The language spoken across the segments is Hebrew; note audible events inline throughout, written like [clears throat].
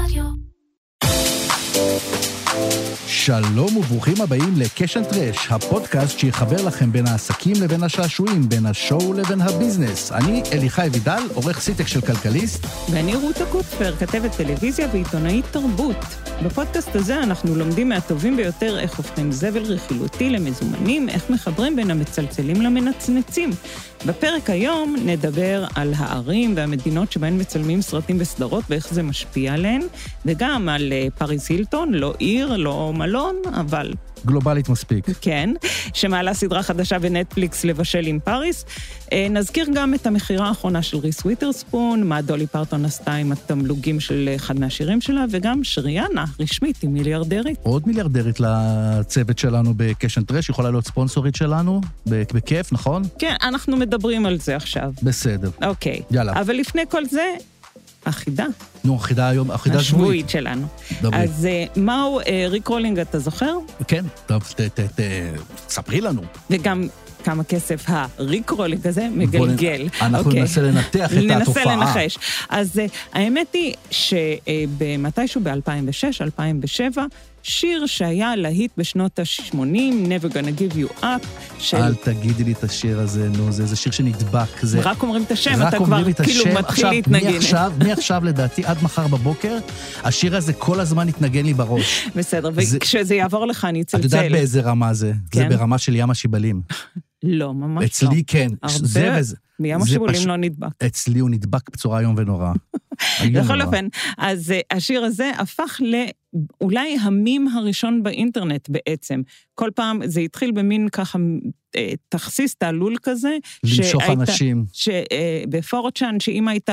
Radio. שלום וברוכים הבאים ל Cash n' Trash, הפודקאסט שיחבר לכם בין העסקים לבין השעשועים, בין ה show לבין ה business. אני אליחי וידל, עורך סיטק של כלכליסט. ואני רותה קופפר, כתבת טלוויזיה ועיתונאית תרבות. בפודקאסט הזה אנחנו לומדים מהטובים ביותר איך הופכים זבל רכילותי למזומנים, איך מחברים בין המצלצלים למנצנצים. בפרק היום נדבר על הערים והמדינות שבהן מצלמים סרטים וסדרות ואיך זה משפיע עליהן, וגם על אה, פריס הילטון, לא עיר, לא מלון, אבל גלובלית מספיק. כן, שמעלה סדרה חדשה בנטפליקס לבשל עם פריס. אה, נזכיר גם את המכירה האחרונה של ריס וויטרספון, מה דולי פרטון עשתה עם התמלוגים של אחד מהשירים שלה, וגם שריאנה, רשמית, היא מיליארדרית. עוד מיליארדרית לצוות שלנו ב Cash n' Trash, יכולה להיות ספונסורית שלנו, בכיף, נכון? כן, אנחנו מדברים על זה עכשיו. בסדר. אוקיי. יאללה. אבל לפני כל זה, החידה. נו, החידה היום, החידה שבועית. השבועית שלנו. דברי. אז אה, מהו אה, Rickrolling, אתה זוכר? כן, טוב, ת- ת- ת- ספרי לנו. וגם כמה כסף ה Rickrolling הזה מגלגל. אנחנו אוקיי. ננסה לנתח את התופעה. ננסה לנחש. אז אה, האמת היא שבמתישהו ב-2006, 2007, שיר שהיה להיט בשנות ה-80, Never Gonna Give You Up, של... אל תגידי לי את השיר הזה, נו, זה, זה שיר שנדבק. זה... רק אומרים את השם, אתה כבר את כאילו השם. מתחיל עכשיו, להתנגן. מעכשיו, מעכשיו לדעתי, עד מחר בבוקר, השיר הזה כל הזמן יתנגן לי בראש. בסדר, זה- וכשזה יעבור לך אני את יודעת אצלצל. באיזה רמה זה? זה כן? ברמה של ים השיבלים. לא, ממש לא. אצלי כן. זה הרבה, וזה. מים זה השיבולים פשוט- לא נדבק. אצלי הוא נדבק בצורה איום ונורא. [laughs] איום בכל. אופן, אז אה, השיר הזה הפך לאולי המים הראשון באינטרנט בעצם. כל פעם, זה התחיל במין ככה אה, תכסיס תעלול כזה. למשוך שהיית- אנשים. שב 4chan, שאם היית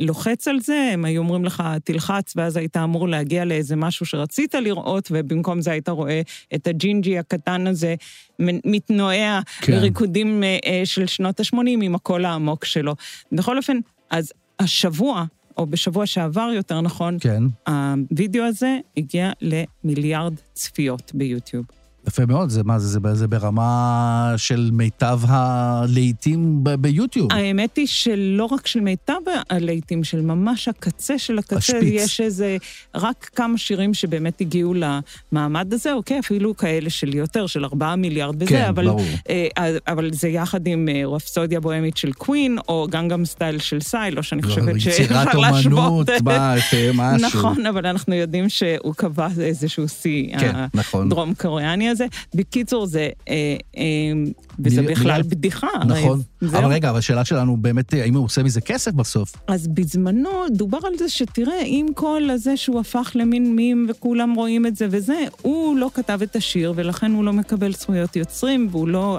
לוחץ על זה, הם היו אומרים לך, תלחץ, ואז היית אמור להגיע לאיזה משהו שרצית לראות, ובמקום זה היית רואה את הג'ינג'י הקטן הזה מתנועע כן. בריקודים אה, אה, של שנות ה-80 עם הקול העמוק שלו. בכל אופן, אז השבוע, או בשבוע שעבר יותר נכון, כן, הווידאו הזה הגיע למיליארד צפיות ביוטיוב. יפה מאוד, זה מה זה, זה, זה ברמה של מיטב הלהיטים ביוטיוב. האמת היא שלא רק של מיטב הלהיטים, של ממש הקצה של הקצה, השפיץ. יש איזה, רק כמה שירים שבאמת הגיעו למעמד הזה, אוקיי, אפילו כאלה של יותר, של ארבעה מיליארד בזה, כן, אבל, ברור. אה, אבל זה יחד עם אה, רפסודיה בוהמית של קווין, או גנגם סטייל של סייל, או שאני חושבת יצירת שאפשר להשוות. אומנות, מה, אה, משהו. נכון, אבל אנחנו יודעים שהוא קבע איזשהו שיא, כן, נכון. הדרום קוריאני הזה. בקיצור, זה, אה, אה, וזה מיל- בכלל מיליארד- בדיחה. הרי נכון. זהו. אבל רגע, אבל השאלה שלנו באמת, האם הוא עושה מזה כסף בסוף? אז בזמנו דובר על זה שתראה, עם כל הזה שהוא הפך למין מים וכולם רואים את זה וזה, הוא לא כתב את השיר ולכן הוא לא מקבל זכויות יוצרים, והוא לא,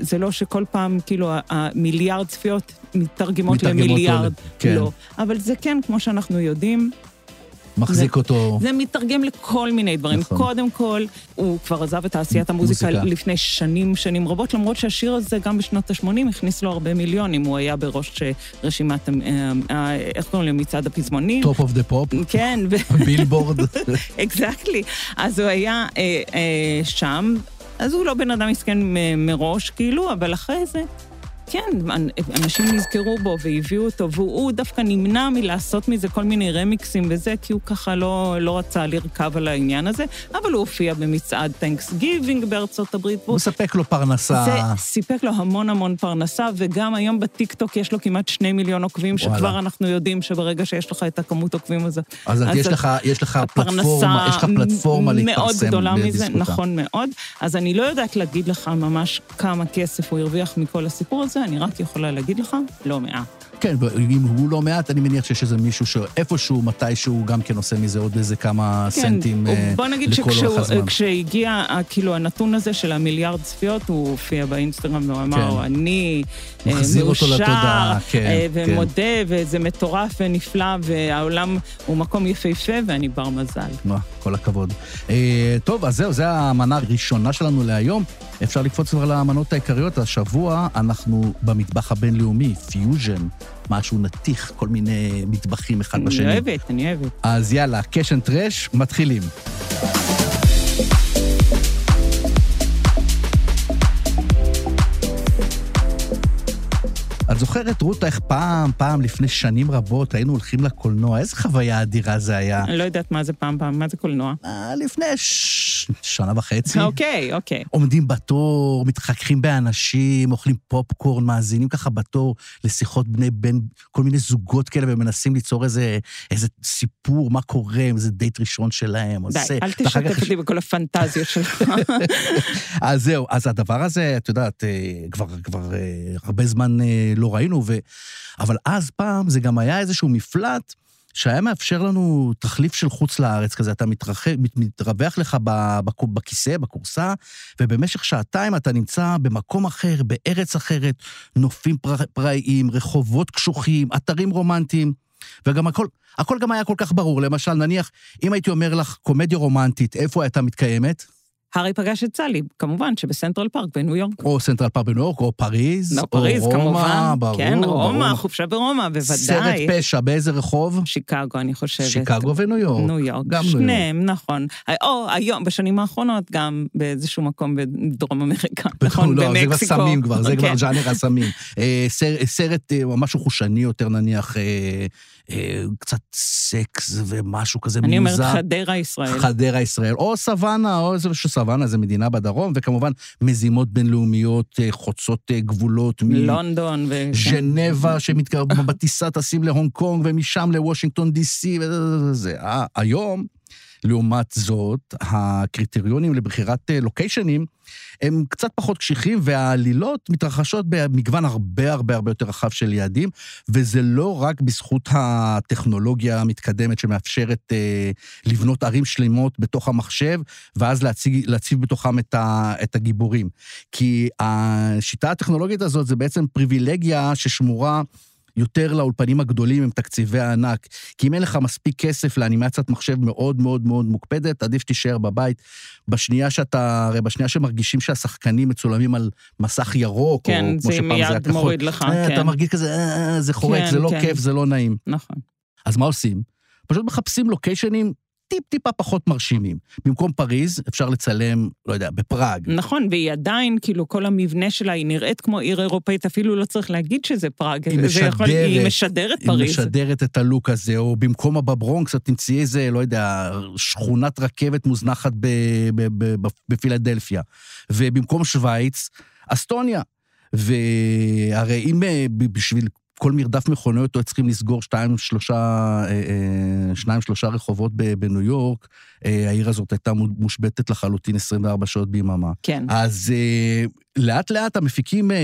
זה לא שכל פעם כאילו המיליארד צפיות מתרגמות מתרגמות למיליארד. כן. לא. אבל זה כן, כמו שאנחנו יודעים, מחזיק אותו... זה מתרגם לכל מיני דברים. נכון. קודם כל, הוא כבר עזב את תעשיית המוזיקה מוזיקה. לפני שנים, שנים רבות, למרות שהשיר הזה, גם בשנות ה-80, הכניס לו הרבה מיליונים. הוא היה בראש אה, רשימת, אה, אה, איך קוראים לו? מצעד הפזמונים. Top of the Pop, כן, Billboard. exactly. [laughs] [laughs] אז הוא היה אה, אה, שם, אז הוא לא בן אדם מסכן מראש, כאילו, אבל אחרי זה... כן, אנ- אנשים נזכרו בו והביאו אותו, והוא דווקא נמנע מלעשות מזה כל מיני רמיקסים וזה, כי הוא ככה לא, לא רצה לרכב על העניין הזה, אבל הוא הופיע במצעד Thanksgiving בארצות הברית. הוא מספק לו פרנסה. זה סיפק לו המון המון פרנסה, וגם היום בטיקטוק יש לו כמעט שני מיליון עוקבים, שכבר וואלה. אנחנו יודעים שברגע שיש לך את הכמות עוקבים הזאת... אז יש אז לך, יש לך פלטפורמה, יש לך פלטפורמה להתפרסם מאוד גדולה מזה. נכון מאוד. אז אני לא יודעת להגיד לך ממש כמה כסף הוא הרוויח מכל הסיפור הזה, אני רק יכולה להגיד לך, לא מעט. כן, ואם הוא לא מעט, אני מניח שיש איזה מישהו שאיפשהו, מתישהו, גם כן עושה מזה עוד איזה כמה כן, סנטים אה, בוא נגיד לכל אורך הזמן. שכשהגיע ה- כאילו הנתון הזה של המיליארד צפיות, הוא הופיע באינסטגרם והוא אמר, כן. אני אה, מחזיר אותו מאושר, לתודעה, כן, אה, כן. ומודה, וזה מטורף ונפלא, והעולם הוא מקום יפהפה, ואני בר מזל. וואה, כל הכבוד. אה, טוב, אז זהו, זו המנה הראשונה שלנו להיום. אפשר לקפוץ כבר למנות העיקריות. השבוע אנחנו במטבח הבינלאומי, פיוז'ן, משהו נתיך, כל מיני מטבחים אחד אני בשני. אוהבת, אני אוהבת. אז יאללה, Cash n' Trash, מתחילים. את זוכרת, רותה, איך פעם, פעם, לפני שנים רבות, היינו הולכים לקולנוע? איזה חוויה אדירה זה היה. אני לא יודעת מה זה פעם פעם, מה זה קולנוע? אה, לפני ש... שנה וחצי. אוקיי, אוקיי. עומדים בתור, מתחככים באנשים, אוכלים פופקורן, מאזינים ככה בתור לשיחות בני בין כל מיני זוגות כאלה, ומנסים ליצור איזה, איזה סיפור, מה קורה, איזה דייט ראשון שלהם. או די, זה. אל ואחר כך תשתף אותי בכל הפנטזיות שלך. [laughs] אז זהו, אז הדבר הזה, את יודעת, אה, כבר, כבר אה, הרבה זמן אה, לא ראינו, ו... אבל אז פעם זה גם היה איזשהו מפלט שהיה מאפשר לנו תחליף של חוץ לארץ כזה, אתה מתרחק, מת- מתרווח לך בכיסא, בכורסה, ובמשך שעתיים אתה נמצא במקום אחר, בארץ אחרת, נופים פר... פראיים, רחובות קשוחים, אתרים רומנטיים, וגם הכל, הכל גם היה כל כך ברור. למשל, נניח, אם הייתי אומר לך קומדיה רומנטית, איפה הייתה מתקיימת? הארי פגש את סלי, כמובן שבסנטרל פארק בניו יורק. או סנטרל פארק בניו יורק, או פריז, לא, פריז, או רומא, כמובן. ברור, כן, רומא, ברור. חופשה ברומא, סרט בוודאי. פשע, באיזה רחוב? שיקגו, אני חושבת. שיקגו וניו יורק. ניו יורק. גם ניו יורק. שניהם, נכון. או היום, בשנים האחרונות, גם באיזשהו מקום בדרום אמריקה. נכון, לא, זה כבר במקסיקו. סמים כבר, זה כבר כן. ז'אנר הסמים. אה, סר- סרט, אה, משהו חושני יותר נניח, אה, קצת סקס ומשהו כזה אני מוזר. אומרת חדרה ישראל. חדרה ישראל, או סוואנה, או איזה שסוואנה זה מדינה בדרום, וכמובן מזימות בינלאומיות אה, חוצות אה, גבולות. מ- לונדון ו... ז'נבה, שמתקרב [laughs] בטיסה טסים להונג קונג, ומשם לוושינגטון די.סי, וזה. ה- היום, לעומת זאת, הקריטריונים לבחירת אה, לוקיישנים הם קצת פחות קשיחים, והעלילות מתרחשות במגוון הרבה הרבה הרבה יותר רחב של יעדים, וזה לא רק בזכות הטכנולוגיה המתקדמת שמאפשרת אה, לבנות ערים שלמות בתוך המחשב, ואז להציג, להציב בתוכם את, ה, את הגיבורים. כי השיטה הטכנולוגית הזאת זה בעצם פריבילגיה ששמורה יותר לאולפנים הגדולים עם תקציבי הענק. כי אם אין לך מספיק כסף לאנימציית מחשב מאוד מאוד מאוד מוקפדת, עדיף שתישאר בבית. בשנייה שאתה, הרי בשנייה שמרגישים שהשחקנים מצולמים על מסך ירוק, כן, או כמו זה שפעם זה היה מיד כחול, מוריד לך, אה, כן. אתה מרגיש כזה, אה, זה חורק, כן, זה לא כן. כיף, זה לא נעים. נכון. אז מה עושים? פשוט מחפשים לוקיישנים טיפ-טיפה פחות מרשימים. במקום פריז, אפשר לצלם, לא יודע, בפראג. נכון, והיא עדיין, כאילו, כל המבנה שלה, היא נראית כמו עיר אירופאית, אפילו לא צריך להגיד שזה פראג. היא זה יכול- משדרת. היא משדרת היא פריז. משדרת את הלוק הזה, או במקום בברונקס, את תמצאי איזה, לא יודע, שכונת רכבת מוזנחת ב- ב- ב- ב- בפילדלפיה. ובמקום שווייץ, אסטוניה. והרי אם אה, בשביל כל מרדף מכוניות היו צריכים לסגור שתיים, שלושה, אה, אה, שניים, שלושה רחובות ב- בניו יורק, אה, העיר הזאת הייתה מושבתת לחלוטין 24 שעות ביממה. כן. אז לאט לאט המפיקים, אה,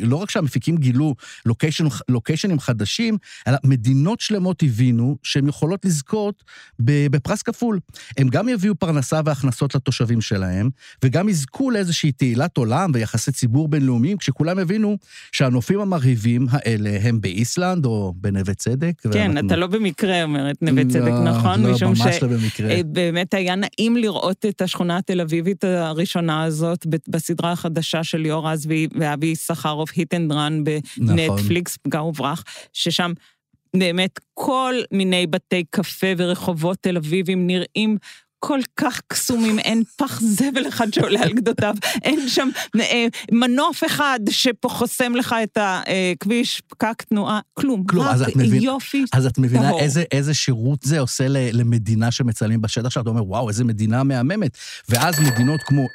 לא רק שהמפיקים גילו לוקיישן, לוקיישנים חדשים, אלא מדינות שלמות הבינו שהן יכולות לזכות בפרס כפול. הם גם יביאו פרנסה והכנסות לתושבים שלהם, וגם יזכו לאיזושהי תהילת עולם ויחסי ציבור בינלאומיים, כשכולם הבינו שהנופים המרהיבים האלה הם באיסלנד או בנווה צדק. כן, ואנחנו- אתה לא במקרה אומרת נווה צדק, לא, נכון? לא, משום ממש לא במקרה. אה, באמת היה נעים לראות את השכונה התל אביבית הראשונה הזאת בסדרה החדשה של ליאור רז ואבי יששכרוף, Hit and Run נכון. בנטפליקס, פגע וברח, ששם באמת כל מיני בתי קפה ורחובות תל אביבים נראים... כל כך קסומים, אין פח זבל אחד שעולה על גדותיו, אין שם אה, מנוף אחד שחוסם לך את הכביש, פקק תנועה, כלום. כלום, אז את מבין- יופי. אז את מבינה טהור. איזה, איזה שירות זה עושה למדינה שמצלמים בשטח שלה? אתה אומר, וואו, איזה מדינה מהממת. ואז מדינות כמו אה,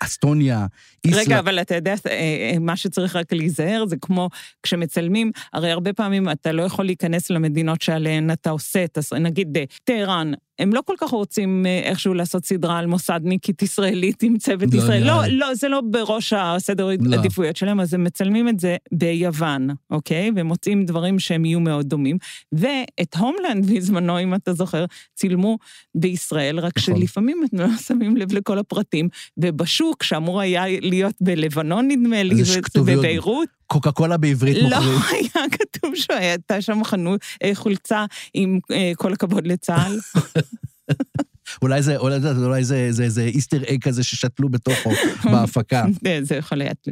אסטוניה, איסלנד... רגע, אבל אתה יודע, אה, אה, מה שצריך רק להיזהר זה כמו כשמצלמים, הרי הרבה פעמים אתה לא יכול להיכנס למדינות שעליהן אתה עושה. נגיד אה, טהרן, הם לא כל כך רוצים איכשהו לעשות סדרה על מוסדניקית ישראלית עם צוות לא ישראל. לא, לי. לא, זה לא בראש הסדר לא. עדיפויות שלהם, אז הם מצלמים את זה ביוון, אוקיי? ומוצאים דברים שהם יהיו מאוד דומים. ואת הומלנד [laughs] בזמנו, אם אתה זוכר, צילמו בישראל, רק נכון. שלפעמים הם לא שמים לב לכל הפרטים, ובשוק, שאמור היה להיות בלבנון, נדמה לי, אז יש ו- כתוביות. בביירות, קוקה קולה בעברית לא מוכרים. [laughs] היה כתוב שהייתה שם חנות, אה, חולצה עם אה, כל הכבוד לצה"ל. [laughs] אולי זה, אולי זה, אולי זה, זה, זה איסטר אג כזה ששתלו בתוכו [laughs] בהפקה. זה יכול להיות.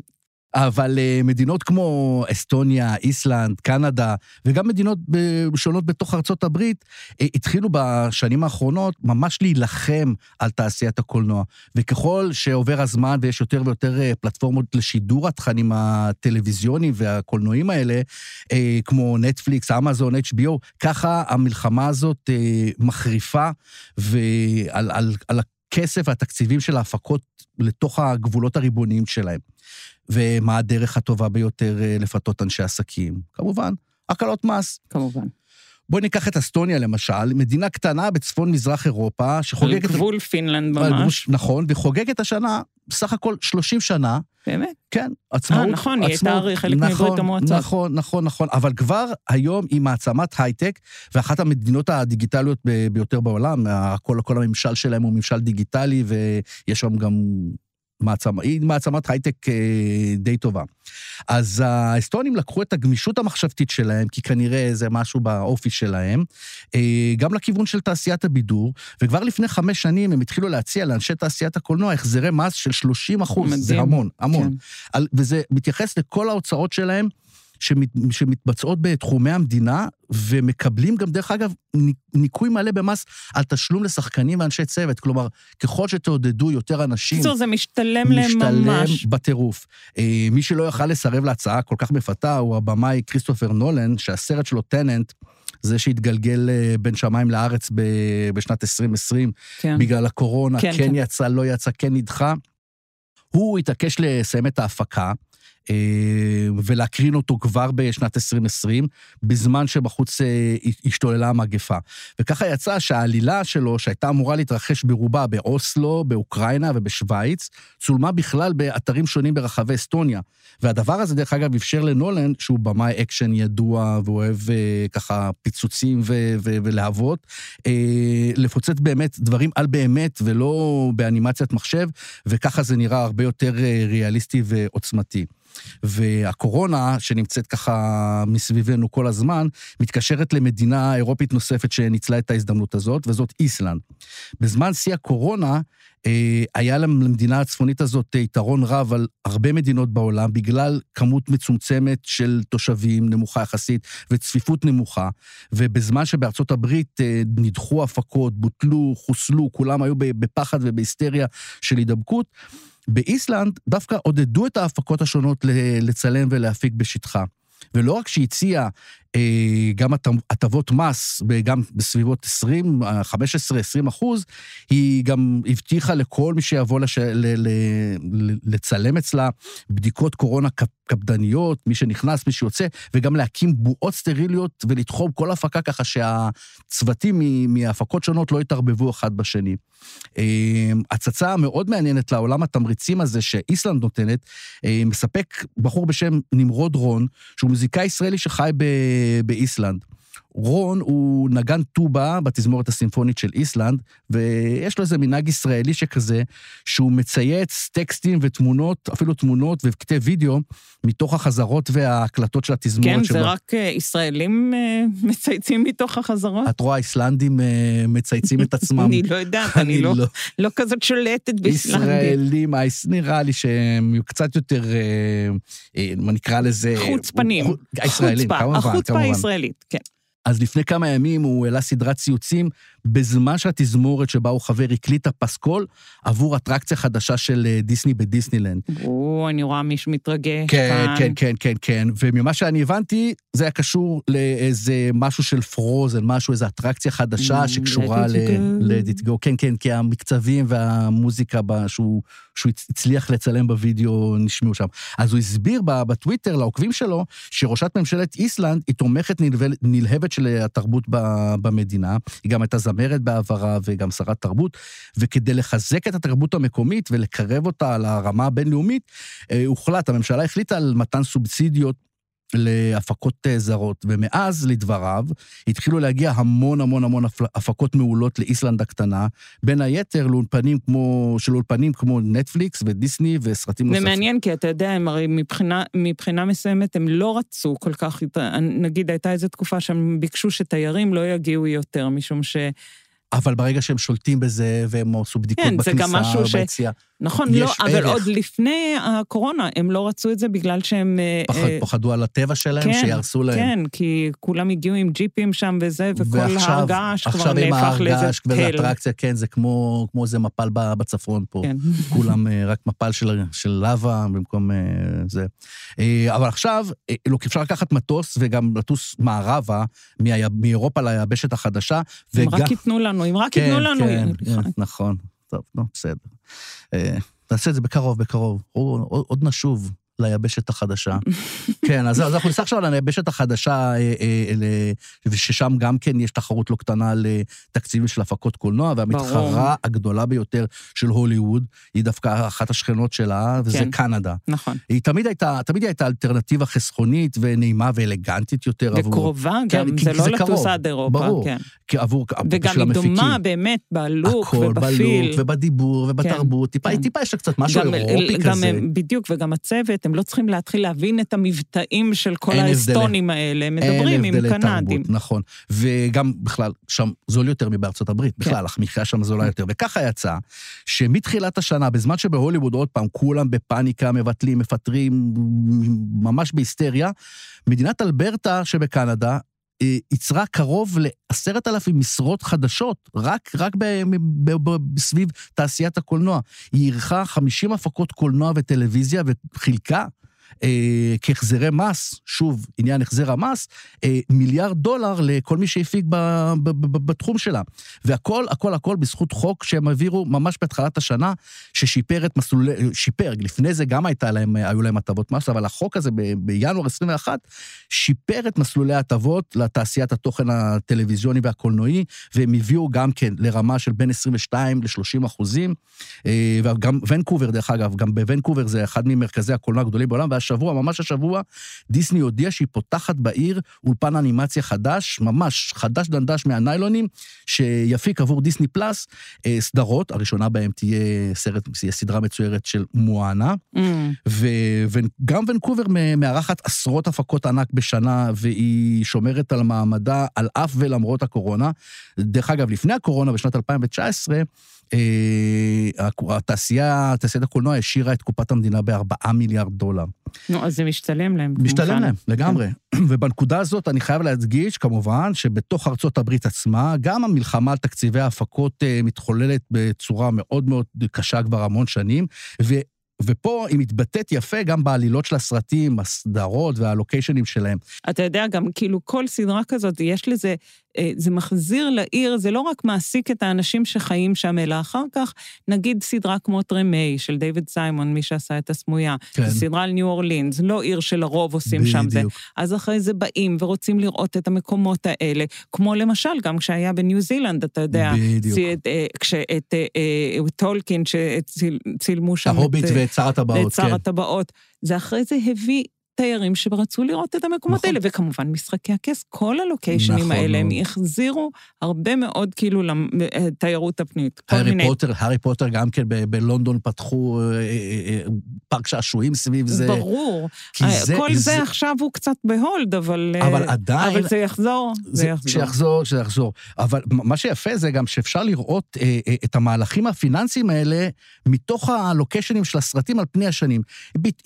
אבל אה, מדינות כמו אסטוניה, איסלנד, קנדה, וגם מדינות שונות בתוך ארצות הברית, אה, התחילו בשנים האחרונות ממש להילחם על תעשיית הקולנוע. וככל שעובר הזמן ויש יותר ויותר אה, פלטפורמות לשידור התכנים הטלוויזיוניים והקולנועיים האלה, כמו נטפליקס, אמזון, HBO, ככה המלחמה הזאת מחריפה, ועל על, על הכסף והתקציבים של ההפקות לתוך הגבולות הריבוניים שלהם. ומה הדרך הטובה ביותר אה, לפתות אנשי עסקים? כמובן, הקלות מס. כמובן. בואי ניקח את אסטוניה למשל, מדינה קטנה בצפון-מזרח אירופה, שחוגגת... על גבול פינלנד ממש. נכון, וחוגגת השנה בסך הכל 30 שנה. באמת? כן, עצמאות. אה, נכון, היא הייתה הרי חלק נכון, מברית המועצות. נכון, נכון, נכון, אבל כבר היום היא מעצמת הייטק, ואחת המדינות הדיגיטליות ביותר בעולם, כל, כל הממשל שלהם הוא ממשל דיגיטלי, ויש שם גם מעצמה, היא מעצמת הייטק אה, די טובה. אז האסטונים לקחו את הגמישות המחשבתית שלהם, כי כנראה זה משהו באופי שלהם, אה, גם לכיוון של תעשיית הבידור, וכבר לפני חמש שנים הם התחילו להציע לאנשי תעשיית הקולנוע החזרי מס של 30 אחוז. זה המון, המון. כן. וזה מתייחס לכל ההוצאות שלהם. שמת, שמתבצעות בתחומי המדינה, ומקבלים גם, דרך אגב, ניכוי מלא במס על תשלום לשחקנים ואנשי צוות. כלומר, ככל שתעודדו יותר אנשים... בקיצור, זה משתלם להם ממש. משתלם בטירוף. אה, מי שלא יכל לסרב להצעה כל כך מפתה הוא הבמאי כריסטופר נולן, שהסרט שלו, טננט, זה שהתגלגל אה, בין שמיים לארץ בשנת 2020, כן. בגלל הקורונה, כן, כן, כן יצא, לא יצא, כן נדחה. הוא התעקש לסיים את ההפקה. אה, ולהקרין אותו כבר בשנת 2020, בזמן שבחוץ אה, השתוללה המגפה. וככה יצא שהעלילה שלו, שהייתה אמורה להתרחש ברובה באוסלו, באוקראינה ובשוויץ, צולמה בכלל באתרים שונים ברחבי אסטוניה. והדבר הזה, דרך אגב, אפשר לנולן, שהוא במאי אקשן ידוע ואוהב אה, ככה פיצוצים ו- ו- ולהבות, לפוצץ באמת דברים על באמת ולא באנימציית מחשב, וככה זה נראה הרבה יותר ריאליסטי ועוצמתי. והקורונה, שנמצאת ככה מסביבנו כל הזמן, מתקשרת למדינה אירופית נוספת שניצלה את ההזדמנות הזאת, וזאת איסלנד. בזמן שיא הקורונה, אה, היה למדינה הצפונית הזאת יתרון רב על הרבה מדינות בעולם, בגלל כמות מצומצמת של תושבים, נמוכה יחסית, וצפיפות נמוכה. ובזמן שבארצות הברית אה, נדחו הפקות, בוטלו, חוסלו, כולם היו בפחד ובהיסטריה של הידבקות, באיסלנד דווקא עודדו את ההפקות השונות לצלם ולהפיק בשטחה. ולא רק שהציע אה, גם הטבות מס, גם בסביבות 20, 15, 20 אחוז, היא גם הבטיחה לכל מי שיבוא לש... ל... ל... לצלם אצלה בדיקות קורונה קפדניות, מי שנכנס, מי שיוצא, וגם להקים בועות סטריליות ולתחום כל הפקה ככה שהצוותים מהפקות שונות לא יתערבבו אחד בשני. אה, הצצה מאוד מעניינת לעולם התמריצים הזה שאיסלנד נותנת, אה, מספק בחור בשם נמרוד רון, שהוא מוזיקאי ישראלי שחי. באיסלנד. רון הוא נגן טובה בתזמורת הסימפונית של איסלנד, ויש לו איזה מנהג ישראלי שכזה, שהוא מצייץ טקסטים ותמונות, אפילו תמונות וקטעי וידאו, מתוך החזרות וההקלטות של התזמורת. כן, שבה... זה רק אה, ישראלים אה, [laughs] מצייצים מתוך החזרות? את רואה, איסלנדים אה, מצייצים את [laughs] עצמם. אני לא יודעת, [laughs] אני לא, לא, לא כזאת שולטת באיסלנדים. ישראלים, נראה לי שהם קצת יותר, מה נקרא לזה... חוצפנים. הישראלים, כמובן, כמובן. החוצפה הישראלית, כן. אז לפני כמה ימים הוא העלה סדרת ציוצים בזמן שהתזמורת שבה הוא חבר הקליטה פסקול עבור אטרקציה חדשה של אה, דיסני בדיסנילנד. או, אני רואה מישהו מתרגש כן, כאן. כן, כן, כן, כן. וממה שאני הבנתי, זה היה קשור לאיזה משהו של פרוזן, משהו, איזו אטרקציה חדשה mm, שקשורה ל-Let it go. כן, כן, כי המקצבים והמוזיקה שהוא, שהוא הצליח לצלם בווידאו נשמעו שם. אז הוא הסביר בטוויטר לעוקבים שלו, שראשת ממשלת איסלנד היא תומכת נלהבת של התרבות במדינה. היא גם הייתה זמרת בעברה וגם שרת תרבות, וכדי לחזק את התרבות המקומית ולקרב אותה לרמה הבינלאומית, אה, הוחלט, הממשלה החליטה על מתן סובסידיות להפקות אה, זרות, ומאז, לדבריו, התחילו להגיע המון המון המון הפקות מעולות לאיסלנד הקטנה, בין היתר לאולפנים כמו, של אולפנים כמו נטפליקס ודיסני וסרטים נוספים. זה מעניין, כי אתה יודע, הם הרי מבחינה, מבחינה מסוימת הם לא רצו כל כך, נגיד הייתה איזו תקופה שהם ביקשו שתיירים לא יגיעו יותר, משום ש... אבל ברגע שהם שולטים בזה, והם עשו בדיקות כן, בכניסה או ביציאה... נכון, לא, אבל ערך. עוד לפני הקורונה, הם לא רצו את זה בגלל שהם... אה, פחד, אה, פחדו על הטבע שלהם, כן, שיהרסו להם. כן, כי כולם הגיעו עם ג'יפים שם וזה, וכל ועכשיו- הר געש כבר עכשיו עם נהפך לאיזה ההר געש וזה תל. אטרקציה, כן, זה כמו, כמו איזה מפל בצפון פה. כן. כולם אה, רק מפל של, של לבה במקום אה, זה. אבל עכשיו, לא, אפשר לקחת מטוס וגם לטוס מערבה מאירופה ליבשת החדשה. אם רק ייתנו לנו, אם רק כן, ייתנו לנו... כן, כן, נכון. טוב, נו, בסדר. אה, נעשה את זה בקרוב, בקרוב. עוד, עוד נשוב ליבשת החדשה. [laughs] כן, אז, אז אנחנו ניסע עכשיו על היבשת החדשה, אה, אה, ל- וששם גם כן יש תחרות לא קטנה לתקציבים של הפקות קולנוע, והמתחרה ברור. הגדולה ביותר של הוליווד, היא דווקא אחת השכנות שלה, וזה כן. קנדה. נכון. היא תמיד הייתה, תמיד הייתה אלטרנטיבה חסכונית ונעימה ואלגנטית יותר עבור... וקרובה כן, גם, כי זה זה לא לטוס עד אירופה, ברור. כן. כי עבור, וגם היא. דומה באמת בלוק הכל ובפיל. בלוק ובדיבור ובתרבות. טיפה, כן. טיפה יש לה קצת משהו גם- אירופי גם כזה. בדיוק, וגם הצוות, הם לא צריכים להתחיל להבין את המבטאים של כל האסטונים האלה, מדברים עם קנדים. תרבות, נכון. וגם בכלל, שם זול יותר מבארצות הברית, כן. בכלל, המחיה שם זולה יותר. וככה יצא, שמתחילת השנה, בזמן שבהוליווד, עוד פעם, כולם בפאניקה, מבטלים, מפטרים, ממש בהיסטריה, מדינת אלברטה שבקנדה, ייצרה קרוב לעשרת אלפים משרות חדשות, רק, רק ב, ב, ב, סביב תעשיית הקולנוע. היא אירחה 50 הפקות קולנוע וטלוויזיה וחילקה אה, כהחזרי מס, שוב, עניין החזר המס, אה, מיליארד דולר לכל מי שהפיק ב, ב, ב, בתחום שלה. והכל, הכל, הכל בזכות חוק שהם העבירו ממש בתחילת השנה, ששיפר את מסלולי, שיפר, לפני זה גם הייתה להם, היו להם הטבות מס, אבל החוק הזה ב, בינואר 21 שיפר את מסלולי ההטבות לתעשיית התוכן הטלוויזיוני והקולנועי, והם הביאו גם כן לרמה של בין 22 ל-30 אחוזים. אה, וגם ונקובר, דרך אגב, גם בוונקובר זה אחד ממרכזי הקולנוע הגדולים בעולם, והשבוע, ממש השבוע, דיסני הודיעה שהיא פותחת בעיר אולפן אנימציה חדש, ממש חדש דנדש מהניילונים, שיפיק עבור דיסני פלאס אה, סדרות, הראשונה בהם תהיה סרט, תהיה סדרה מצוירת של מואנה, Mm, וגם ונקובר מארחת עשרות הפקות ענק בשנה, והיא שומרת על מעמדה על אף ולמרות הקורונה. דרך אגב, לפני הקורונה, בשנת 2019, אה, התעשייה, תעשיית הקולנוע השאירה את קופת המדינה בארבעה מיליארד דולר. נו, אז זה משתלם להם. משתלם כמובן. להם, לגמרי. [clears throat] ובנקודה הזאת אני חייב להדגיש, כמובן, שבתוך ארצות הברית עצמה, גם המלחמה על תקציבי ההפקות אה, מתחוללת בצורה מאוד מאוד קשה כבר המון שנים, ו... ופה היא מתבטאת יפה גם בעלילות של הסרטים, הסדרות והלוקיישנים שלהם. אתה יודע, גם כאילו כל סדרה כזאת, יש לזה, זה מחזיר לעיר, זה לא רק מעסיק את האנשים שחיים שם, אלא אחר כך, נגיד סדרה כמו טרמיי של דיוויד סיימון, מי שעשה את הסמויה. כן. זו סדרה על ניו אורלינס, לא עיר שלרוב עושים שם זה. בדיוק. אז אחרי זה באים ורוצים לראות את המקומות האלה, כמו למשל, גם כשהיה בניו זילנד, אתה יודע, בדיוק. את, אה, כשאת אה, אה, טולקין, שצילמו שם ההוביט את, אה, ואת שר הטבעות, את שר כן. הטבעות. זה אחרי זה הביא תיירים שרצו לראות את המקומות נכון. האלה, וכמובן משחקי הכס, כל הלוקיישנים נכון האלה, הם. החזירו הרבה מאוד כאילו לתיירות הפנית. כל הארי מיני... פוטר, הארי פוטר גם כן ב- בלונדון פתחו אה, אה, אה, פארק שעשועים סביב זה. ברור. אה, זה- כל זה, זה- עכשיו הוא קצת ב-hold, אבל... אה, אבל עדיין- אבל זה יחזור, זה, זה, יחזור. שיחזור, שיחזור. אבל מה שיפה זה גם שאפשר לראות אה, אה, את המהלכים הפיננסיים האלה מתוך הלוקיישנים של הסרטים על פני השנים.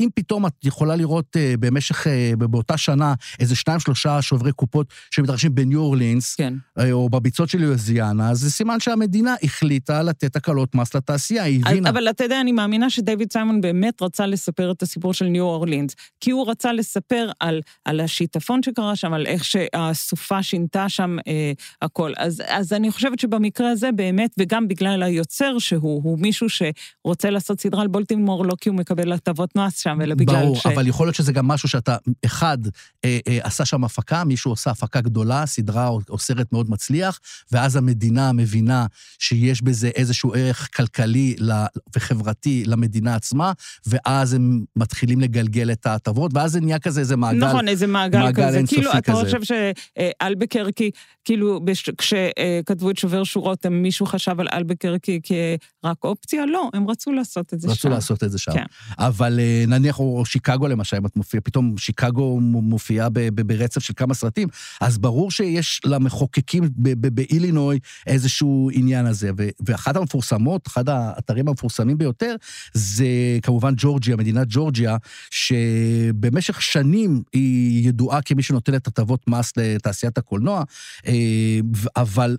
אם פתאום את יכולה לראות אה, במשך, אה, באותה שנה, איזה שניים, שלושה שוברי קופות שמתרחשים בניו אורלינס, כן. אה, או בביצות של לואיזיאנה, אז זה סימן שהמדינה החליטה לתת הקלות מס לתעשייה, היא הבינה. אבל אתה יודע, אני מאמינה שדייוויד סיימון באמת רצה לספר את הסיפור של ניו אורלינס, כי הוא רצה לספר על, על השיטפון שקרה שם, על איך שהסופה שינתה שם אה, הכל. אז, אז אני חושבת שבמקרה הזה באמת, וגם בגלל היוצר שהוא, הוא מישהו שרוצה לעשות סדרה על בולטימור, לא כי הוא מקבל הטבות מס שם, אלא בגלל ברור, ש... אבל יכול להיות שזה גם משהו שאתה, אחד, אה, אה, עשה שם הפקה, מישהו עושה הפקה גדולה, סדרה או, או סרט מאוד מצליח, ואז המדינה מבינה שיש בזה איזשהו ערך כלכלי וחברתי למדינה עצמה, ואז הם מתחילים לגלגל את ההטבות, ואז זה נהיה כזה איזה מעגל. נכון, איזה מעגל, מעגל כזה. אינסופי כאילו, אתה כזה. חושב שאלבקרקי, כאילו, בש- כשכתבו את שובר שורות, מישהו חשב על אלבקרקי כרק אופציה? לא, הם רצו לעשות את זה שם. רצו לעשות את זה שם. כן. אבל אה, נניח, או שיקגו למשל, אם את מופיע- ופתאום שיקגו מופיעה ברצף של כמה סרטים, אז ברור שיש למחוקקים באילינוי איזשהו עניין הזה. ואחת המפורסמות, אחד האתרים המפורסמים ביותר, זה כמובן ג'ורג'יה, מדינת ג'ורג'יה, שבמשך שנים היא ידועה כמי שנותנת הטבות מס לתעשיית הקולנוע, אה, אבל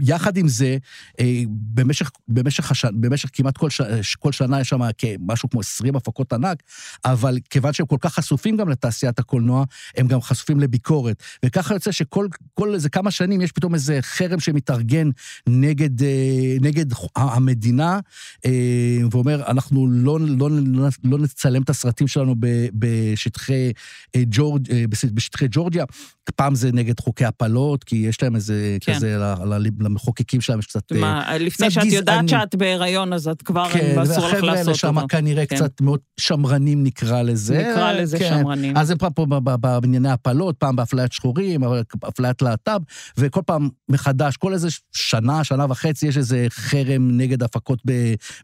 יחד עם זה, אה, במשך, במשך, הש... במשך כמעט כל, ש... כל שנה יש שם משהו כמו 20 הפקות ענק, אבל כיוון שהם כל כך חשופים גם לתעשיית הקולנוע, הם גם חשופים לביקורת. וככה יוצא שכל איזה כמה שנים יש פתאום איזה חרם שמתארגן נגד, אה, נגד המדינה, אה, ואומר, אנחנו לא, לא, לא, לא נצלם את הסרטים שלנו בשטחי, ג'ורג', בשטחי ג'ורג'יה. פעם זה נגד חוקי הפלות, כי יש להם איזה כן. כזה למחוקקים שלהם יש קצת... מה, אה, לפני שאת גזעני. יודעת שאת בהיריון, אז את כבר, כן, אסור לך לעשות אותו. כן, והחבר'ה האלה שם כנראה כן. קצת מאוד שמרנים, נקרא לזה. נקרא לזה כן. שמרנים. אז הם פעם פה בענייני הפלות, פעם באפליית שחורים, אפליית להט"ב, וכל פעם מחדש, כל איזה שנה, שנה וחצי, יש איזה חרם נגד הפקות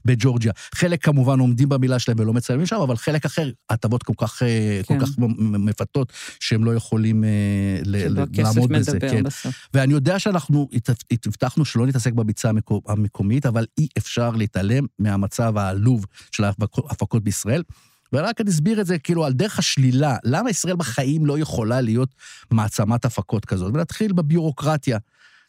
בג'ורג'יה. חלק כמובן עומדים במילה שלהם ולא מצלמים שם, אבל חלק אחר, הטבות כל כך, אה, כן. כל כך מפתות, שהם לא יכולים אה, לעמוד בזה. כן. בסוף. ואני יודע שאנחנו הבטחנו שלא נתעסק בביצה המקומית, אבל אי אפשר להתעלם מהמצב העלוב של ההפקות בישראל. ורק אני אסביר את זה כאילו על דרך השלילה, למה ישראל בחיים לא יכולה להיות מעצמת הפקות כזאת? ונתחיל בביורוקרטיה.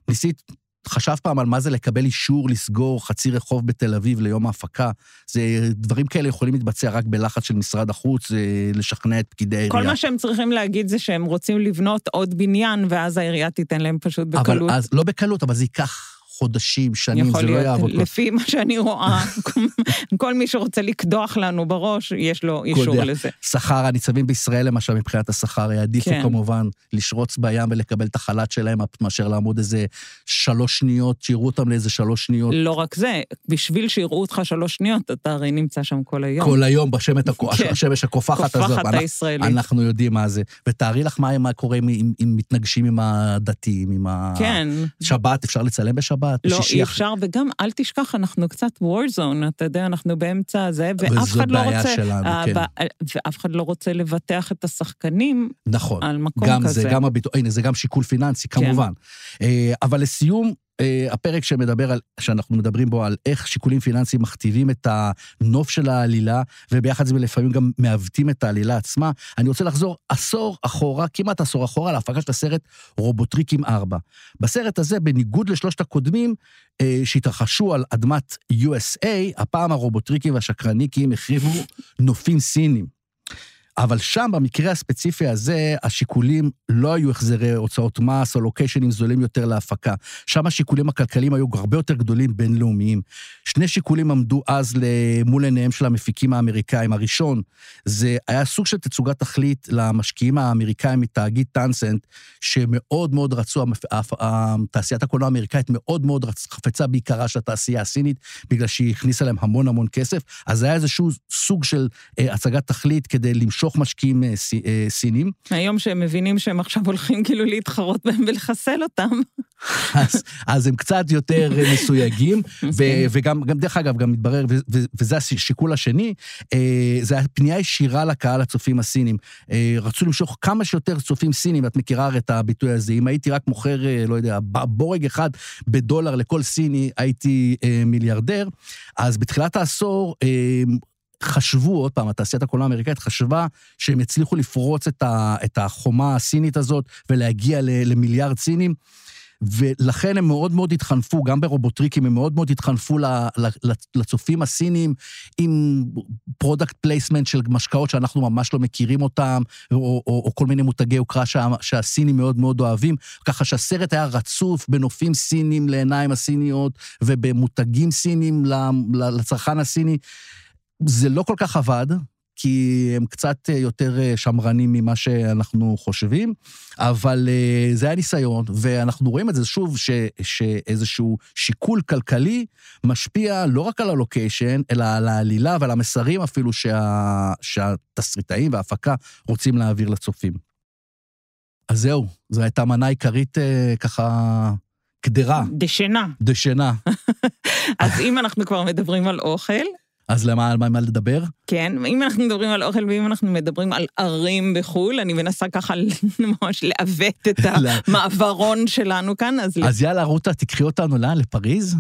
ניסית חשב פעם על מה זה לקבל אישור לסגור חצי רחוב בתל אביב ליום ההפקה. זה, דברים כאלה יכולים להתבצע רק בלחץ של משרד החוץ, לשכנע את פקידי העירייה. כל מה שהם צריכים להגיד זה שהם רוצים לבנות עוד בניין, ואז העירייה תיתן להם פשוט בקלות. אבל אז, לא בקלות, אבל זה ייקח חודשים, שנים, זה לא יעבוד. יכול להיות, לפי מה שאני רואה, [laughs] כל מי שרוצה לקדוח לנו בראש, יש לו אישור לזה. שכר, הניצבים בישראל, למשל, מבחינת השכר, יעדיפו כן. כמובן לשרוץ בים ולקבל את החל"ת שלהם, מאשר לעמוד איזה שלוש שניות, שיראו אותם לאיזה שלוש שניות. לא רק זה, בשביל שיראו אותך שלוש שניות, אתה הרי נמצא שם כל היום. כל היום, בשמש, כן. השמש הקופחת הזאת. קופחת הישראלית. אנחנו יודעים מה זה. ותארי לך מה, מה קורה אם, אם מתנגשים עם הדתיים, עם כן. השבת, אפשר לצלם בשבת? לא, אי אפשר, וגם אל תשכח, אנחנו קצת war zone, אתה יודע, אנחנו באמצע הזה, ואף אחד לא רוצה... וזו בעיה שלנו, כן. ואף אחד לא רוצה לבטח את השחקנים נכון, על מקום גם כזה. זה, גם הביטוח, הנה, זה גם שיקול פיננסי, כן. כמובן. אה, אבל לסיום, אה, הפרק שמדבר על, שאנחנו מדברים בו על איך שיקולים פיננסיים מכתיבים את הנוף של העלילה, וביחד זה לפעמים גם מעוותים את העלילה עצמה. אני רוצה לחזור עשור אחורה, כמעט עשור אחורה, להפקה של הסרט רובוטריקים 4. בסרט הזה, בניגוד לשלושת הקודמים, אה, שהתרחשו על אדמת USA, הפעם הרובוטריקים והשקרניקים החריבו נופים סינים. אבל שם, במקרה הספציפי הזה, השיקולים לא היו החזרי הוצאות מס או לוקיישנים זולים יותר להפקה. שם השיקולים הכלכליים היו הרבה יותר גדולים בינלאומיים. שני שיקולים עמדו אז מול עיניהם של המפיקים האמריקאים. הראשון, זה היה סוג של תצוגת תכלית למשקיעים האמריקאים מתאגיד טאנסנט, שמאוד מאוד רצו, תעשיית הקולנוע האמריקאית מאוד מאוד. חפצה בעיקרה של התעשייה הסינית, בגלל שהיא הכניסה להם המון המון כסף. אז היה איזשהו סוג של אה, הצגת תכלית כדי למשוך למשוך משקיעים אה, אה, סינים. היום שהם מבינים שהם עכשיו הולכים כאילו להתחרות בהם ולחסל אותם. אז, אז הם קצת יותר אה, מסויגים, [laughs] ו, וגם, גם, דרך אגב, גם מתברר, ו, ו, וזה השיקול השני, זה פנייה ישירה לקהל הצופים הסינים. רצו למשוך כמה שיותר צופים סינים, את מכירה הרי את הביטוי הזה, אם הייתי רק מוכר, לא יודע, בורג אחד בדולר לכל סיני, הייתי מיליארדר. אז בתחילת העשור, חשבו, עוד פעם, התעשיית הקולנוע האמריקאית חשבה שהם יצליחו לפרוץ את, ה, את החומה הסינית הזאת ולהגיע ל, למיליארד סינים. ולכן הם מאוד מאוד התחנפו, גם ברובוטריקים, הם מאוד מאוד התחנפו לצופים הסינים עם product placement של משקאות שאנחנו ממש לא מכירים אותם, או, או, או כל מיני מותגי יוקרה שה, שהסינים מאוד מאוד אוהבים, ככה שהסרט היה רצוף בנופים סינים לעיניים הסיניות ובמותגים סינים לצרכן הסיני. זה לא כל כך עבד, כי הם קצת אה, יותר אה, שמרנים ממה שאנחנו חושבים, אבל אה, זה היה ניסיון, ואנחנו רואים את זה שוב, ש, שאיזשהו שיקול כלכלי משפיע לא רק על הלוקיישן, אלא על העלילה ועל המסרים אפילו שה, שהתסריטאים וההפקה רוצים להעביר לצופים. אז זהו, זו הייתה מנה עיקרית ככה קדרה. דשנה. דשנה. [laughs] אז אם אנחנו כבר מדברים על אוכל, אז למה, על מה, מה לדבר? כן, אם אנחנו מדברים על אוכל ואם אנחנו מדברים על ערים בחו"ל, אני מנסה ככה [laughs] ממש לעוות את [laughs] המעברון שלנו כאן, אז... אז יאללה, רותה, תקחי אותנו לאן? לפריז?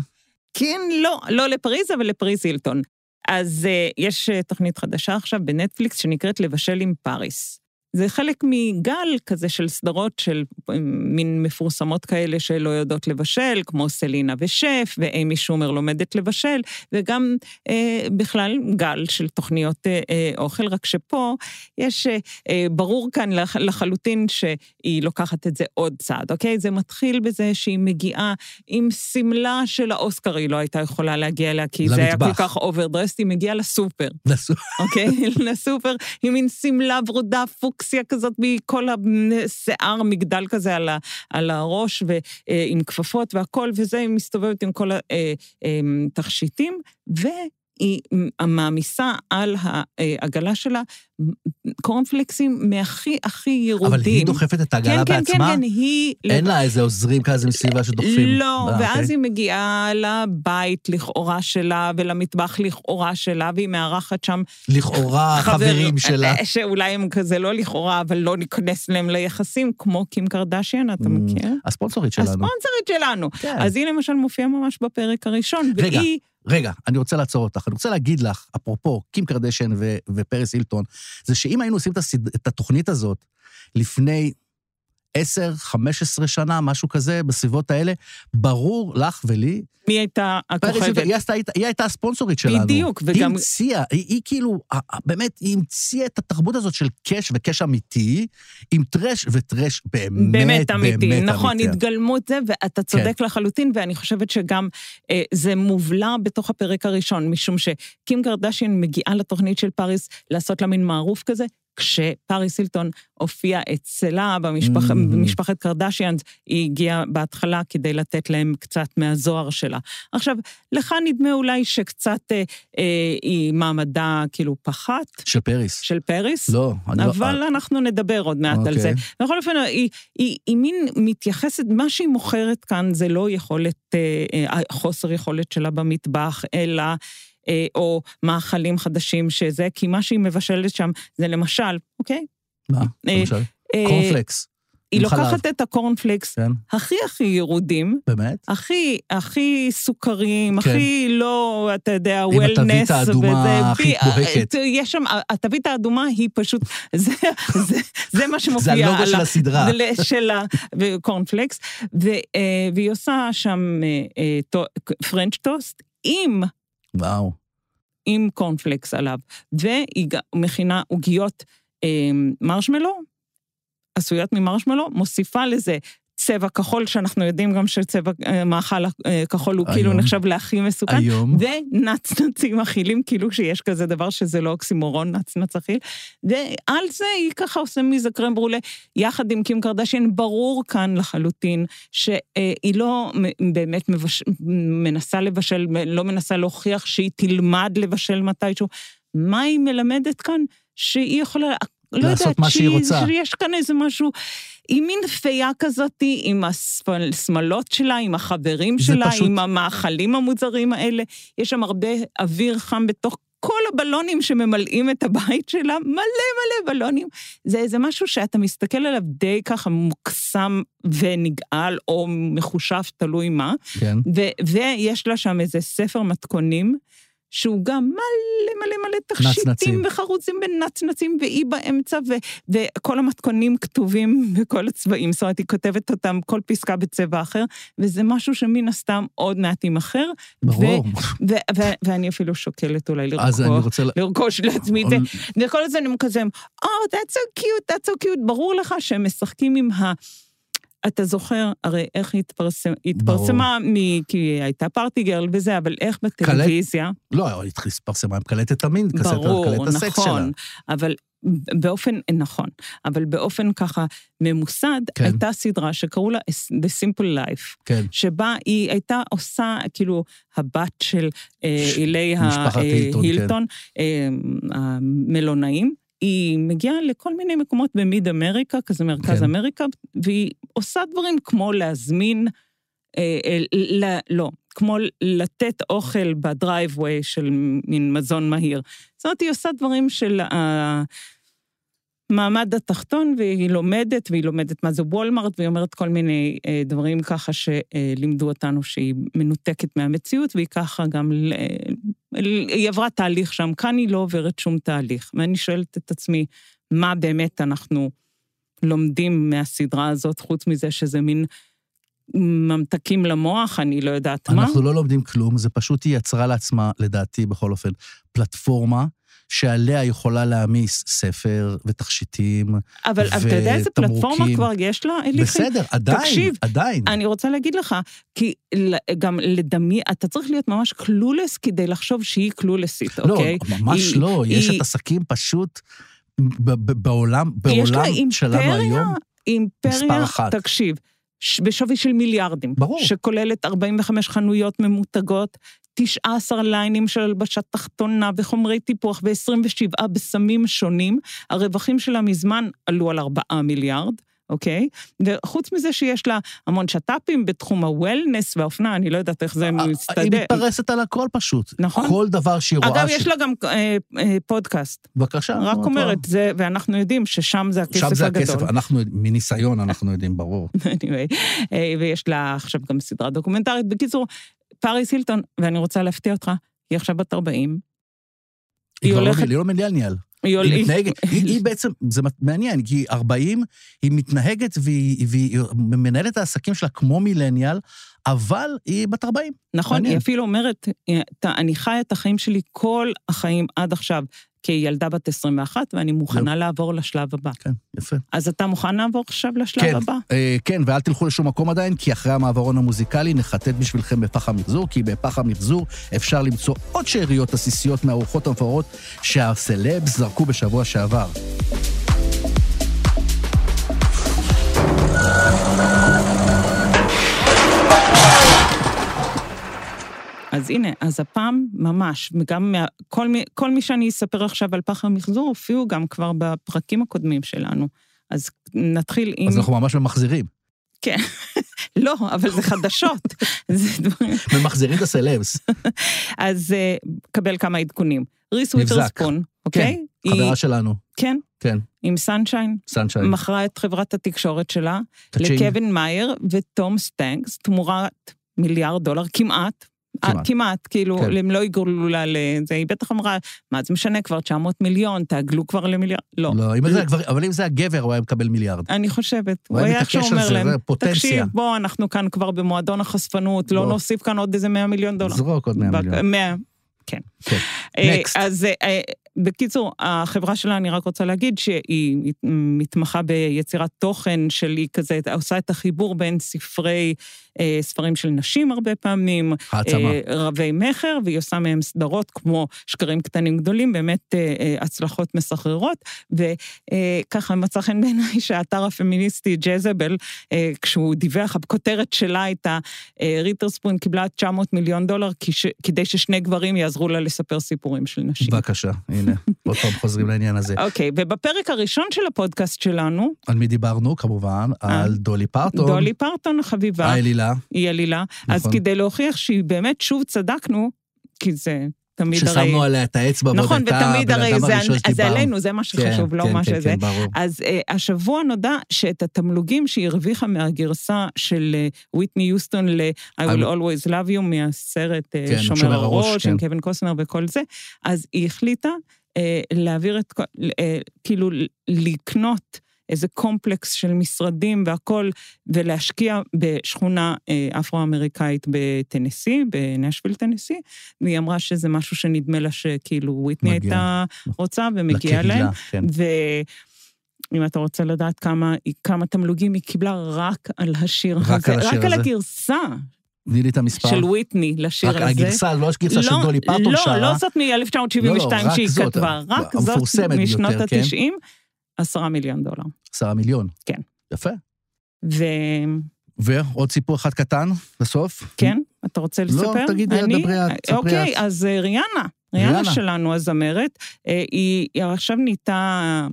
כן, לא, לא לפריז, אבל לפריז הילטון. אז uh, יש uh, תוכנית חדשה עכשיו בנטפליקס שנקראת לבשל עם פריס. זה חלק מגל כזה של סדרות של מין מפורסמות כאלה שלא יודעות לבשל, כמו סלינה פלוס שף, ואימי שומר לומדת לבשל, וגם אה, בכלל גל של תוכניות אה, אה, אוכל, רק שפה יש, אה, אה, ברור כאן לח, לחלוטין שהיא לוקחת את זה עוד צעד, אוקיי? זה מתחיל בזה שהיא מגיעה עם שמלה של האוסקר, היא לא הייתה יכולה להגיע אליה, כי למטבח. זה היה כל כך overdressed, היא מגיעה לסופר. לסופר. אוקיי? [laughs] לסופר, עם מין שמלה ורודה פוק. פונקציה כזאת מכל השיער, מגדל כזה על, ה, על הראש, ועם אה, כפפות והכול, וזה, היא מסתובבת עם כל התכשיטים, אה, אה, והיא מעמיסה על העגלה שלה קורנפלקסים מהכי הכי ירודים. אבל היא דוחפת את העגלה כן, בעצמה? כן, כן, כן, היא... אין לה איזה עוזרים כזה מסביבה שדוחפים? לא, ואז אוקיי. היא מגיעה לבית לכאורה שלה, ולמטבח לכאורה שלה, והיא מארחת שם... לכאורה חברים שלה. אה, שאולי הם כזה לא לכאורה, אבל לא ניכנס להם ליחסים, כמו קים קרדשיאן, אתה mm, מכיר? הספונסורית שלנו. הספונסורית שלנו. כן. אז היא למשל מופיעה ממש בפרק הראשון, רגע. והיא... רגע, אני רוצה לעצור אותך. אני רוצה להגיד לך, אפרופו קים קרדשן ו- ופריס הילטון, זה שאם היינו עושים את, התוכנית הזאת לפני 10, 15 שנה, משהו כזה, בסביבות האלה, ברור לך ולי... מי הייתה הכוכבת? היא, היא, היא הייתה הספונסורית שלנו. בדיוק, וגם... היא המציאה, היא, היא כאילו, באמת, היא המציאה את התרבות הזאת של קאש וקאש אמיתי, עם טרש וטרש באמת, באמת אמיתי. באמת נכון, אמיתי. התגלמות זה, ואתה צודק כן. לחלוטין, ואני חושבת שגם אה, זה מובלע בתוך הפרק הראשון, משום שקים קרדשיין מגיעה לתוכנית של פאריס לעשות לה מין מערוף כזה, כשפאריס הילטון הופיע אצלה במשפח, mm-hmm. במשפחת קרדשיאנס, היא הגיעה בהתחלה כדי לתת להם קצת מהזוהר שלה. עכשיו, לך נדמה אולי שקצת אה, אה, היא מעמדה כאילו פחת. של פריס. של פריס? לא, אני לא... אבל אנחנו נדבר עוד מעט אוקיי. על זה. בכל אופן, היא, היא, היא, היא מין מתייחסת, מה שהיא מוכרת כאן זה לא יכולת, אה, אה, חוסר יכולת שלה במטבח, אלא... אה, או מאכלים חדשים שזה, כי מה שהיא מבשלת שם זה למשל, אוקיי? מה? אה, למשל? אה, קורנפלקס. היא לוקחת את הקורנפלקס כן. הכי הכי ירודים. באמת? הכי, הכי סוכרים, כן. הכי לא, אתה יודע, wellness. עם התווית האדומה הכי בוהקת. יש שם, התווית האדומה היא פשוט, זה, זה, זה מה שמופיע. זה הלוגו של הסדרה. של הקורנפלקס. והיא עושה שם פרנץ' טוסט עם וואו. עם קורנפלקס עליו, והיא מכינה עוגיות אה, מרשמלו, עשויות ממרשמלו, מוסיפה לזה צבע כחול, שאנחנו יודעים גם שצבע אה, מאכל אה, כחול הוא כאילו היום, כאילו נחשב להכי מסוכן. היום. ונצנצים אכילים, כאילו שיש כזה דבר שזה לא אוקסימורון, נצנץ אכיל. ועל זה היא ככה עושה מזה קרם ברולה, יחד עם קים קרדשיין, ברור כאן לחלוטין שהיא לא באמת מבש... מנסה לבשל, לא מנסה להוכיח שהיא תלמד לבשל מתישהו. מה היא מלמדת כאן? שהיא יכולה... לא רוצה. שיש כאן איזה משהו, היא מין פייה כזאת, עם השמלות שלה, עם החברים שלה, פשוט... עם המאכלים המוזרים האלה. יש שם הרבה אוויר חם בתוך כל הבלונים שממלאים את הבית שלה, מלא מלא בלונים. זה איזה משהו שאתה מסתכל עליו די ככה מוקסם ונגעל, או מחושב, תלוי מה. כן. ויש לה שם איזה ספר מתכונים. שהוא גם מלא מלא מלא תכשיטים וחרוצים ונצנצים, והיא באמצע, ו- וכל המתכונים כתובים [laughs] בכל הצבעים, זאת אומרת, היא כותבת אותם, כל פסקה בצבע אחר, וזה משהו שמן הסתם עוד מעט יימכר. ברור. ו- ו- ו- ואני אפילו שוקלת אולי לרכוש. לרכוש לעצמי את זה. וכל הזמן הם כזה, Oh, that's so cute, that's so cute. ברור לך שהם משחקים עם ה... אתה זוכר, הרי איך התפרסם, התפרסמה, מ, כי הייתה פארטי גרל וזה, אבל איך בטלוויזיה... קלט, לא, התפרסמה עם קלטת המין, ברור, קלטת הסקס נכון, שלה. אבל באופן, נכון, אבל באופן ככה ממוסד, כן. הייתה סדרה שקראו לה The Simple Life, כן. שבה היא הייתה עושה, כאילו, הבת של אה, אילי ההילטון, כן. אה, המלונאים, היא מגיעה לכל מיני מקומות במיד אמריקה, כזה מרכז כן. אמריקה, והיא עושה דברים כמו להזמין אה, אה, ל- לא, כמו לתת אוכל ב-driveway של מין מזון מהיר. זאת אומרת, היא עושה דברים של המעמד התחתון, והיא לומדת, והיא לומדת מה זה וולמארט, והיא אומרת כל מיני אה, דברים ככה שלימדו אותנו שהיא מנותקת מהמציאות, והיא ככה גם, היא עברה תהליך שם, כאן היא לא עוברת שום תהליך. ואני שואלת את עצמי, מה באמת אנחנו לומדים מהסדרה הזאת, חוץ מזה שזה מין ממתקים למוח, אני לא יודעת מה. אנחנו לא לומדים כלום, זה פשוט היא יצרה לעצמה, לדעתי בכל אופן, פלטפורמה שעליה יכולה להעמיס ספר ותכשיטים אבל אתה יודע איזה פלטפורמה ותמרוקים. כבר יש לה, אליכי? בסדר, עדיין, תקשיב, עדיין. אני רוצה להגיד לך, כי גם לדמי, אתה צריך להיות ממש קלולס כדי לחשוב שהיא קלולסית, לא, אוקיי? ממש היא- לא, יש היא- את עסקים פשוט ב- ב- בעולם, בעולם שלנו היום. אימפריה. תקשיב, בשווי של מיליארדים. ברור. שכוללת 45 חנויות ממותגות, 19 ליינים של הלבשה תחתונה וחומרי טיפוח ו-27 בסמים שונים. הרווחים שלה מזמן עלו על 4 מיליארד. אוקיי? וחוץ מזה שיש לה המון שת"פים בתחום הוולנס והאופנה, אני לא יודעת איך זה היא מסתדר. מתפרסת על הכל פשוט. נכון. כל דבר שהיא רואה... אגב, ש- יש לה גם אה, אה, פודקאסט. בבקשה. רק אומרת. זה, ואנחנו יודעים ששם זה הכסף שם זה הגדול. הכסף, אנחנו, מניסיון אנחנו יודעים, ברור. [laughs] anyway, אה, ויש לה עכשיו גם סדרה דוקומנטרית. בקיצור, פאריס הילטון, ואני רוצה להפתיע אותך, היא עכשיו בת 40. היא כבר לא- הולכת- היא לא מילניאל. היא היא. מתנהגת, היא היא [laughs] בעצם, זה מעניין, כי 40, היא מתנהגת והיא והיא מנהלת העסקים שלה כמו מילניאל, אבל היא בת 40. נכון, מעניין. היא אפילו אומרת, אה, "אתה- אני חיה את החיים שלי כל החיים עד עכשיו כילדה בת 21, ואני מוכנה לעבור לשלב הבא. כן, יפה. אז אתה מוכן לעבור עכשיו לשלב כן, הבא? אה, כן, ואל תלכו לשום מקום עדיין, כי אחרי המעברון המוזיקלי נחטט בשבילכם בפח המחזור, כי בפח המחזור אפשר למצוא עוד שאריות עסיסיות מהארוחות המפוארות שהסלבס זרקו בשבוע שעבר. אז הנה, אז הפעם ממש, וגם מה, כל, מי, כל מי שאני אספר עכשיו על פח המחזור, הופיעו גם כבר בפרקים הקודמים שלנו. אז נתחיל עם... אז אנחנו ממש ממחזרים. כן. [laughs] לא, אבל זה חדשות. [laughs] זה דברים... ממחזרים את הסלבס. [laughs] אז אה, קבל כמה עדכונים. ריס. וויטרספון, אוקיי? היא- חברה שלנו. כן, כן, עם סאנשיין, סאנשיין. מכרה את חברת התקשורת שלה. לקווין מאייר ותום סטנקס, תמורת מיליארד דולר, כמעט. כמעט. כמעט, כמעט, כאילו, כן. הם לא יגרלו לה לזה, היא בטח אמרה, מה זה משנה כבר, 900 מיליון, תעגלו כבר למיליארד. לא. לא, אם זה הגבר- אבל אם זה הגבר, הוא היה מקבל מיליארד. אני חושבת, הוא היה על אומר להם. תקשיב, בוא, אנחנו כאן כבר במועדון החשפנות, לא. נוסיף כאן עוד איזה 100 מיליון דולר. זרוק עוד 100 בק- מיליון. 100, כן. כן. אה. אז אה, בקיצור, החברה שלה, אני רק רוצה להגיד שהיא מתמחה ביצירת תוכן של היא כזה, עושה את החיבור בין ספרי, אה, ספרים של נשים הרבה פעמים, העצמה. אה, רבי מכר, והיא עושה מהם סדרות כמו שקרים קטנים גדולים, באמת אה, אה, הצלחות מסחררות, וככה מצא חן בעיניי [laughs] שהאתר הפמיניסטי ג'זבל, אה, כשהוא דיווח, הכותרת שלה הייתה, אה, ריטרספון קיבלה 900 מיליון דולר כדי ששני גברים יעזרו לה לספר סיפורים של נשים. בבקשה, הנה, [laughs] עוד פעם חוזרים לעניין הזה. אוקיי, ובפרק הראשון של הפודקאסט שלנו, על מי דיברנו? כמובן, על דולי פרטון. אה. דולי פרטון החביבה, האלילה. היא עלילה, אז נכון. כדי להוכיח שהיא באמת שוב צדקנו, כי זה תמיד הרי... ששמנו עליה את האצבע, נכון, הייתה ותמיד הרי זה, זה. עלינו, זה מה שחשוב, כן, לא כן, מה כן, שזה. כן, ברור. אז uh, השבוע נודע שאת התמלוגים שהיא הרוויחה מהגרסה של וויטני יוסטון ל-I will will- always love you מהסרט uh, כן, שומר שומר הראש, הראש, כן. עם קווין קוסנר וכל זה, אז היא החליטה uh, להעביר את, כל- uh, כאילו לקנות איזה קומפלקס של משרדים והכול, ולהשקיע בשכונה uh, אפרו-אמריקאית בטנסי, בנשוויל טנסי, והיא אמרה שזה משהו שנדמה לה שכאילו וויטני מגיע. הייתה רוצה ומגיע לקהילה, להם. כן. ואם אתה רוצה לדעת כמה, כמה תמלוגים היא קיבלה רק על השיר רק הזה, על השיר רק על הזה? הגרסה תני לי את המספר. של וויטני לשיר רק הזה. הגרסה, לא הגרסה של דולי פרטון שרה. לא, לא זאת מ-1972 לא, לא, רק שהיא זאת, כתבה, רק זאת משנות ביותר, כן? ה-90, עשרה מיליון דולר. עשרה מיליון. כן. יפה. וכן, ועוד סיפור אחד קטן, בסוף. אתה רוצה לא, לספר? תגידי, אני? דברי את, ספרי אוקיי, את. אז אה, ריאנה, ריאנה ריאנה. שלנו, הזמרת, אה, היא היא עכשיו נהייתה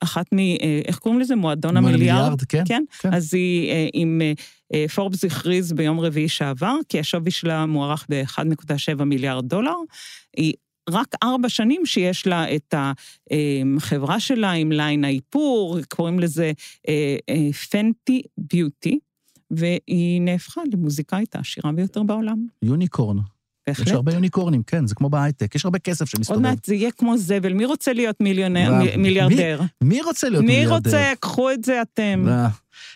אחת מ... אה, איך קוראים לזה? מועדון המיליארד? המיליארד, כן, כן. כן. אז היא עם... פורבס הכריז ביום רביעי שעבר, כי השווי שלה מוערך ב-1.7 מיליארד דולר. היא רק ארבע שנים שיש לה את החברה שלה עם ליין האיפור, קוראים לזה פנטי ביוטי, והיא נהפכה למוזיקאית העשירה ביותר בעולם. יוניקורן. יש בהחלט. הרבה יוניקורנים, כן, זה כמו בהייטק, יש הרבה כסף עוד שמסתובב. מעט זה יהיה כמו זבל, מי רוצה להיות מיליונר, מ- מיליארדר? מי רוצה להיות מי מיליארדר? רוצה? קחו את זה אתם.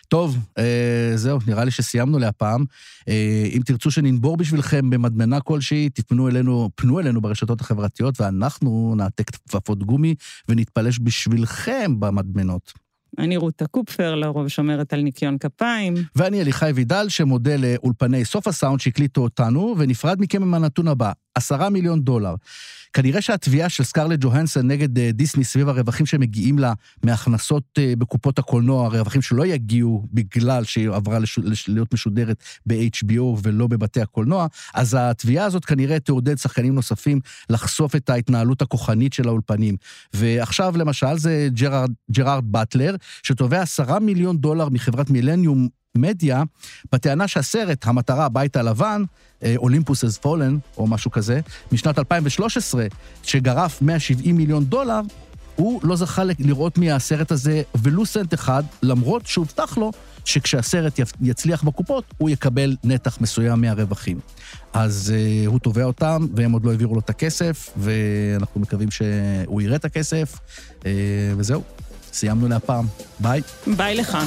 טוב, אה, זהו, נראה לי שסיימנו להפעם. אה, אם תרצו שננבור בשבילכם במדמנה כלשהי, תפנו אלינו, פנו אלינו ברשתות החברתיות, ואנחנו נעתק כפפות גומי ונתפלש בשבילכם במדמנות. אני רותה קופפר, לרוב שומרת על ניקיון כפיים. ואני אליחי וידל, שמודה לאולפני סוף הסאונד שהקליטו אותנו, ונפרד מכם עם הנתון הבא, עשרה מיליון דולר. כנראה שהתביעה של סקרלט ג'והנסון נגד אה, דיסני סביב הרווחים שמגיעים לה מהכנסות אה, בקופות הקולנוע, הרווחים שלא יגיעו בגלל שהיא עברה לש... להיות משודרת ב-HBO ולא בבתי הקולנוע, אז התביעה הזאת כנראה תעודד שחקנים נוספים לחשוף את ההתנהלות הכוחנית של האולפנים. ועכשיו למשל זה ג'רארד, ג'רארד באטלר, שתובע עשרה מיליון דולר מחברת מילניום מדיה, בטענה שהסרט, המטרה הבית הלבן, Olympus Has Fallen, או משהו כזה, משנת 2013, שגרף 170 מיליון דולר, הוא לא זכה לראות מהסרט הזה ולו סנט אחד, למרות שהובטח לו שכשהסרט יצליח בקופות, הוא יקבל נתח מסוים מהרווחים. אז uh, הוא תובע אותם, והם עוד לא העבירו לו את הכסף, ואנחנו מקווים שהוא יראה את הכסף, uh, וזהו, סיימנו להפעם. ביי. ביי לך.